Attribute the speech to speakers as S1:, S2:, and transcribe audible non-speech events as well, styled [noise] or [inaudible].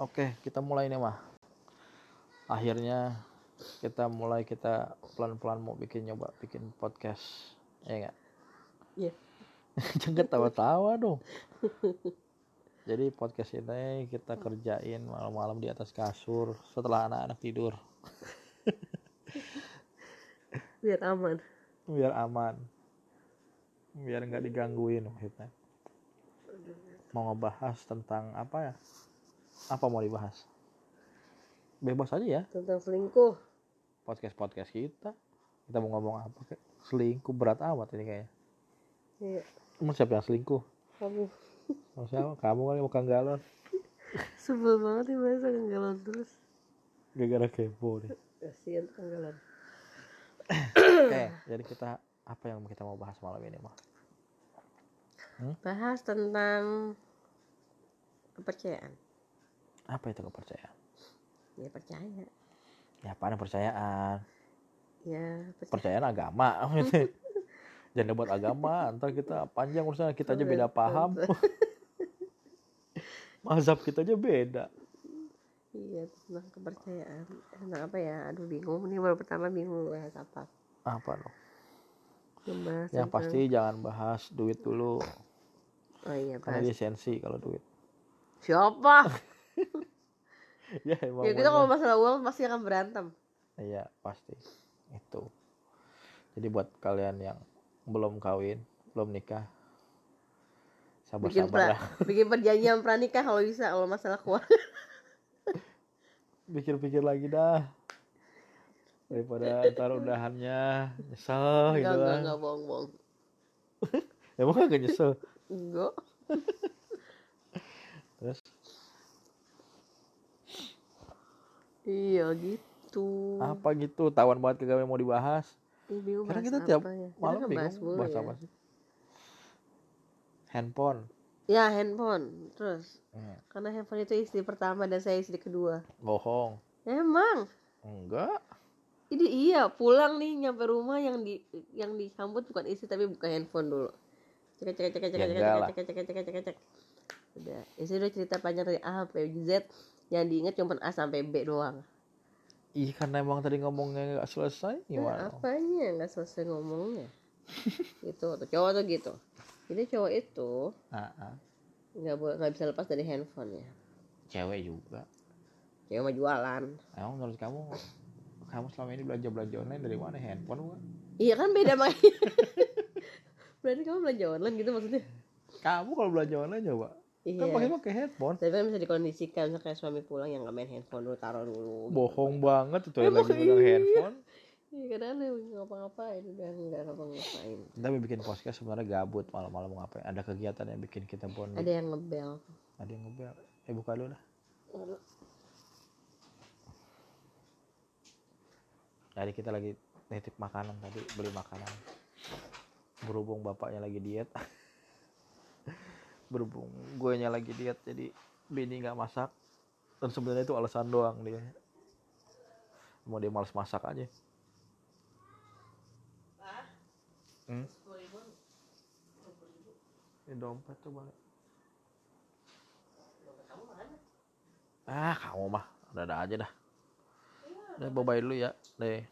S1: Oke, kita mulai nih mah. Akhirnya kita mulai kita pelan-pelan mau bikin nyoba bikin podcast. Ya enggak?
S2: Iya. [laughs]
S1: Jangan tawa-tawa dong. Jadi podcast ini kita kerjain malam-malam di atas kasur setelah anak-anak tidur [laughs]
S2: Biar aman.
S1: biar aman. Biar nggak digangguin maksudnya. Mau ngebahas tentang apa ya? Apa mau dibahas? Bebas aja ya
S2: Tentang selingkuh.
S1: podcast-podcast kita. Kita mau ngomong apa kek? Selingkuh berat amat ini kayaknya.
S2: Iya.
S1: Emang siapa yang selingkuh?
S2: Kamu.
S1: Emang siapa? Kamu kali bukan galon. [laughs]
S2: Sebel banget nih masa kenggalan terus.
S1: Gara-gara kepo deh.
S2: Kasihan kenggalan.
S1: Oke, jadi kita apa yang kita mau bahas malam ini mah?
S2: Bahas tentang kepercayaan.
S1: Apa itu kepercayaan?
S2: Ya percaya.
S1: Ya apa percayaan?
S2: Ya percaya.
S1: Percayaan agama gitu. [laughs] Jangan buat agama, ntar kita panjang urusan kita aja beda paham. [laughs] Mazhab kita aja beda.
S2: Iya tentang kepercayaan. Tentang apa ya? Aduh bingung. Ini baru pertama bingung bahas apa.
S1: Apa loh?
S2: Membahas
S1: Yang
S2: tentang-
S1: pasti jangan bahas duit dulu.
S2: Oh iya
S1: Karena
S2: bahas.
S1: dia sensi kalau duit.
S2: Siapa? [laughs] [laughs]
S1: ya emang.
S2: ya kita kalau masalah uang pasti akan berantem.
S1: Iya pasti itu. Jadi buat kalian yang belum kawin, belum nikah,
S2: Bikin
S1: sabar-sabar
S2: pra,
S1: lah. [laughs]
S2: bikin perjanjian pranikah kalau bisa kalau masalah keuangan.
S1: Pikir-pikir lagi dah. Daripada [laughs] ntar udahannya nyesel gitu
S2: enggak, enggak,
S1: kan.
S2: enggak bohong, bohong.
S1: Emang kagak nyesel.
S2: Enggak.
S1: Terus
S2: Iya gitu.
S1: apa gitu? Tawan banget kagak mau dibahas.
S2: Ih, bingung
S1: Karena
S2: bahas
S1: kita tiap
S2: ya. Kita
S1: malam
S2: bahas
S1: bingung
S2: mulu
S1: bahas
S2: ya.
S1: apa sih? Handphone.
S2: Ya handphone. Terus
S1: Hmm,
S2: karena handphone itu istri pertama dan saya istri kedua.
S1: bohong.
S2: Emang.
S1: Enggak.
S2: Ini iya pulang nih nyampe rumah yang di yang disambut bukan istri tapi buka handphone dulu. Cek cek cek cek
S1: Ya
S2: cek
S1: enggak lah.
S2: cek cek cek cek cek cek. Udah, istri udah cerita panjang dari A sampai Z. Yang diinget cuma A sampai B doang.
S1: Ih karena emang tadi ngomongnya nggak selesai
S2: Nah,
S1: gimana?
S2: apanya nggak selesai ngomongnya? [laughs] gitu tuh cowok tuh gitu. Jadi cowok itu
S1: Ah, ah.
S2: nggak boleh nggak bisa lepas dari handphone ya.
S1: Cewek juga.
S2: Cewek mah jualan.
S1: Emang menurut kamu kamu selama ini belanja belanja online dari mana handphone bukan?
S2: Iya kan beda makanya. [laughs] Berarti kamu belanja online gitu maksudnya?
S1: Kamu kalau belanja online coba
S2: Iya.
S1: kan pakai pakai headphone.
S2: Tapi kan bisa dikondisikan misalnya kayak suami pulang yang nggak main handphone dulu taruh dulu.
S1: Bohong banget itu
S2: Emang
S1: lagi megang
S2: iya?
S1: handphone.
S2: Iya kadang ada yang ngapa-ngapain udah nggak ngapa-ngapain.
S1: Tapi bikin podcast sebenarnya gabut malam-malam ngapain? Ada kegiatan yang bikin kita bonding.
S2: Ada yang ngebel.
S1: Ada yang ngebel. Eh buka dulu dah. Jadi kita lagi nitip makanan tadi beli makanan. Berhubung bapaknya lagi diet. [laughs] Berhubung gue nya lagi diet jadi bini nggak masak. Dan sebenarnya itu alasan doang dia. Mau dia males masak aja. Hmm? Ini dompet coba. Ah, kamu mah ada-ada aja dah. Udah bye dulu ya. Deh.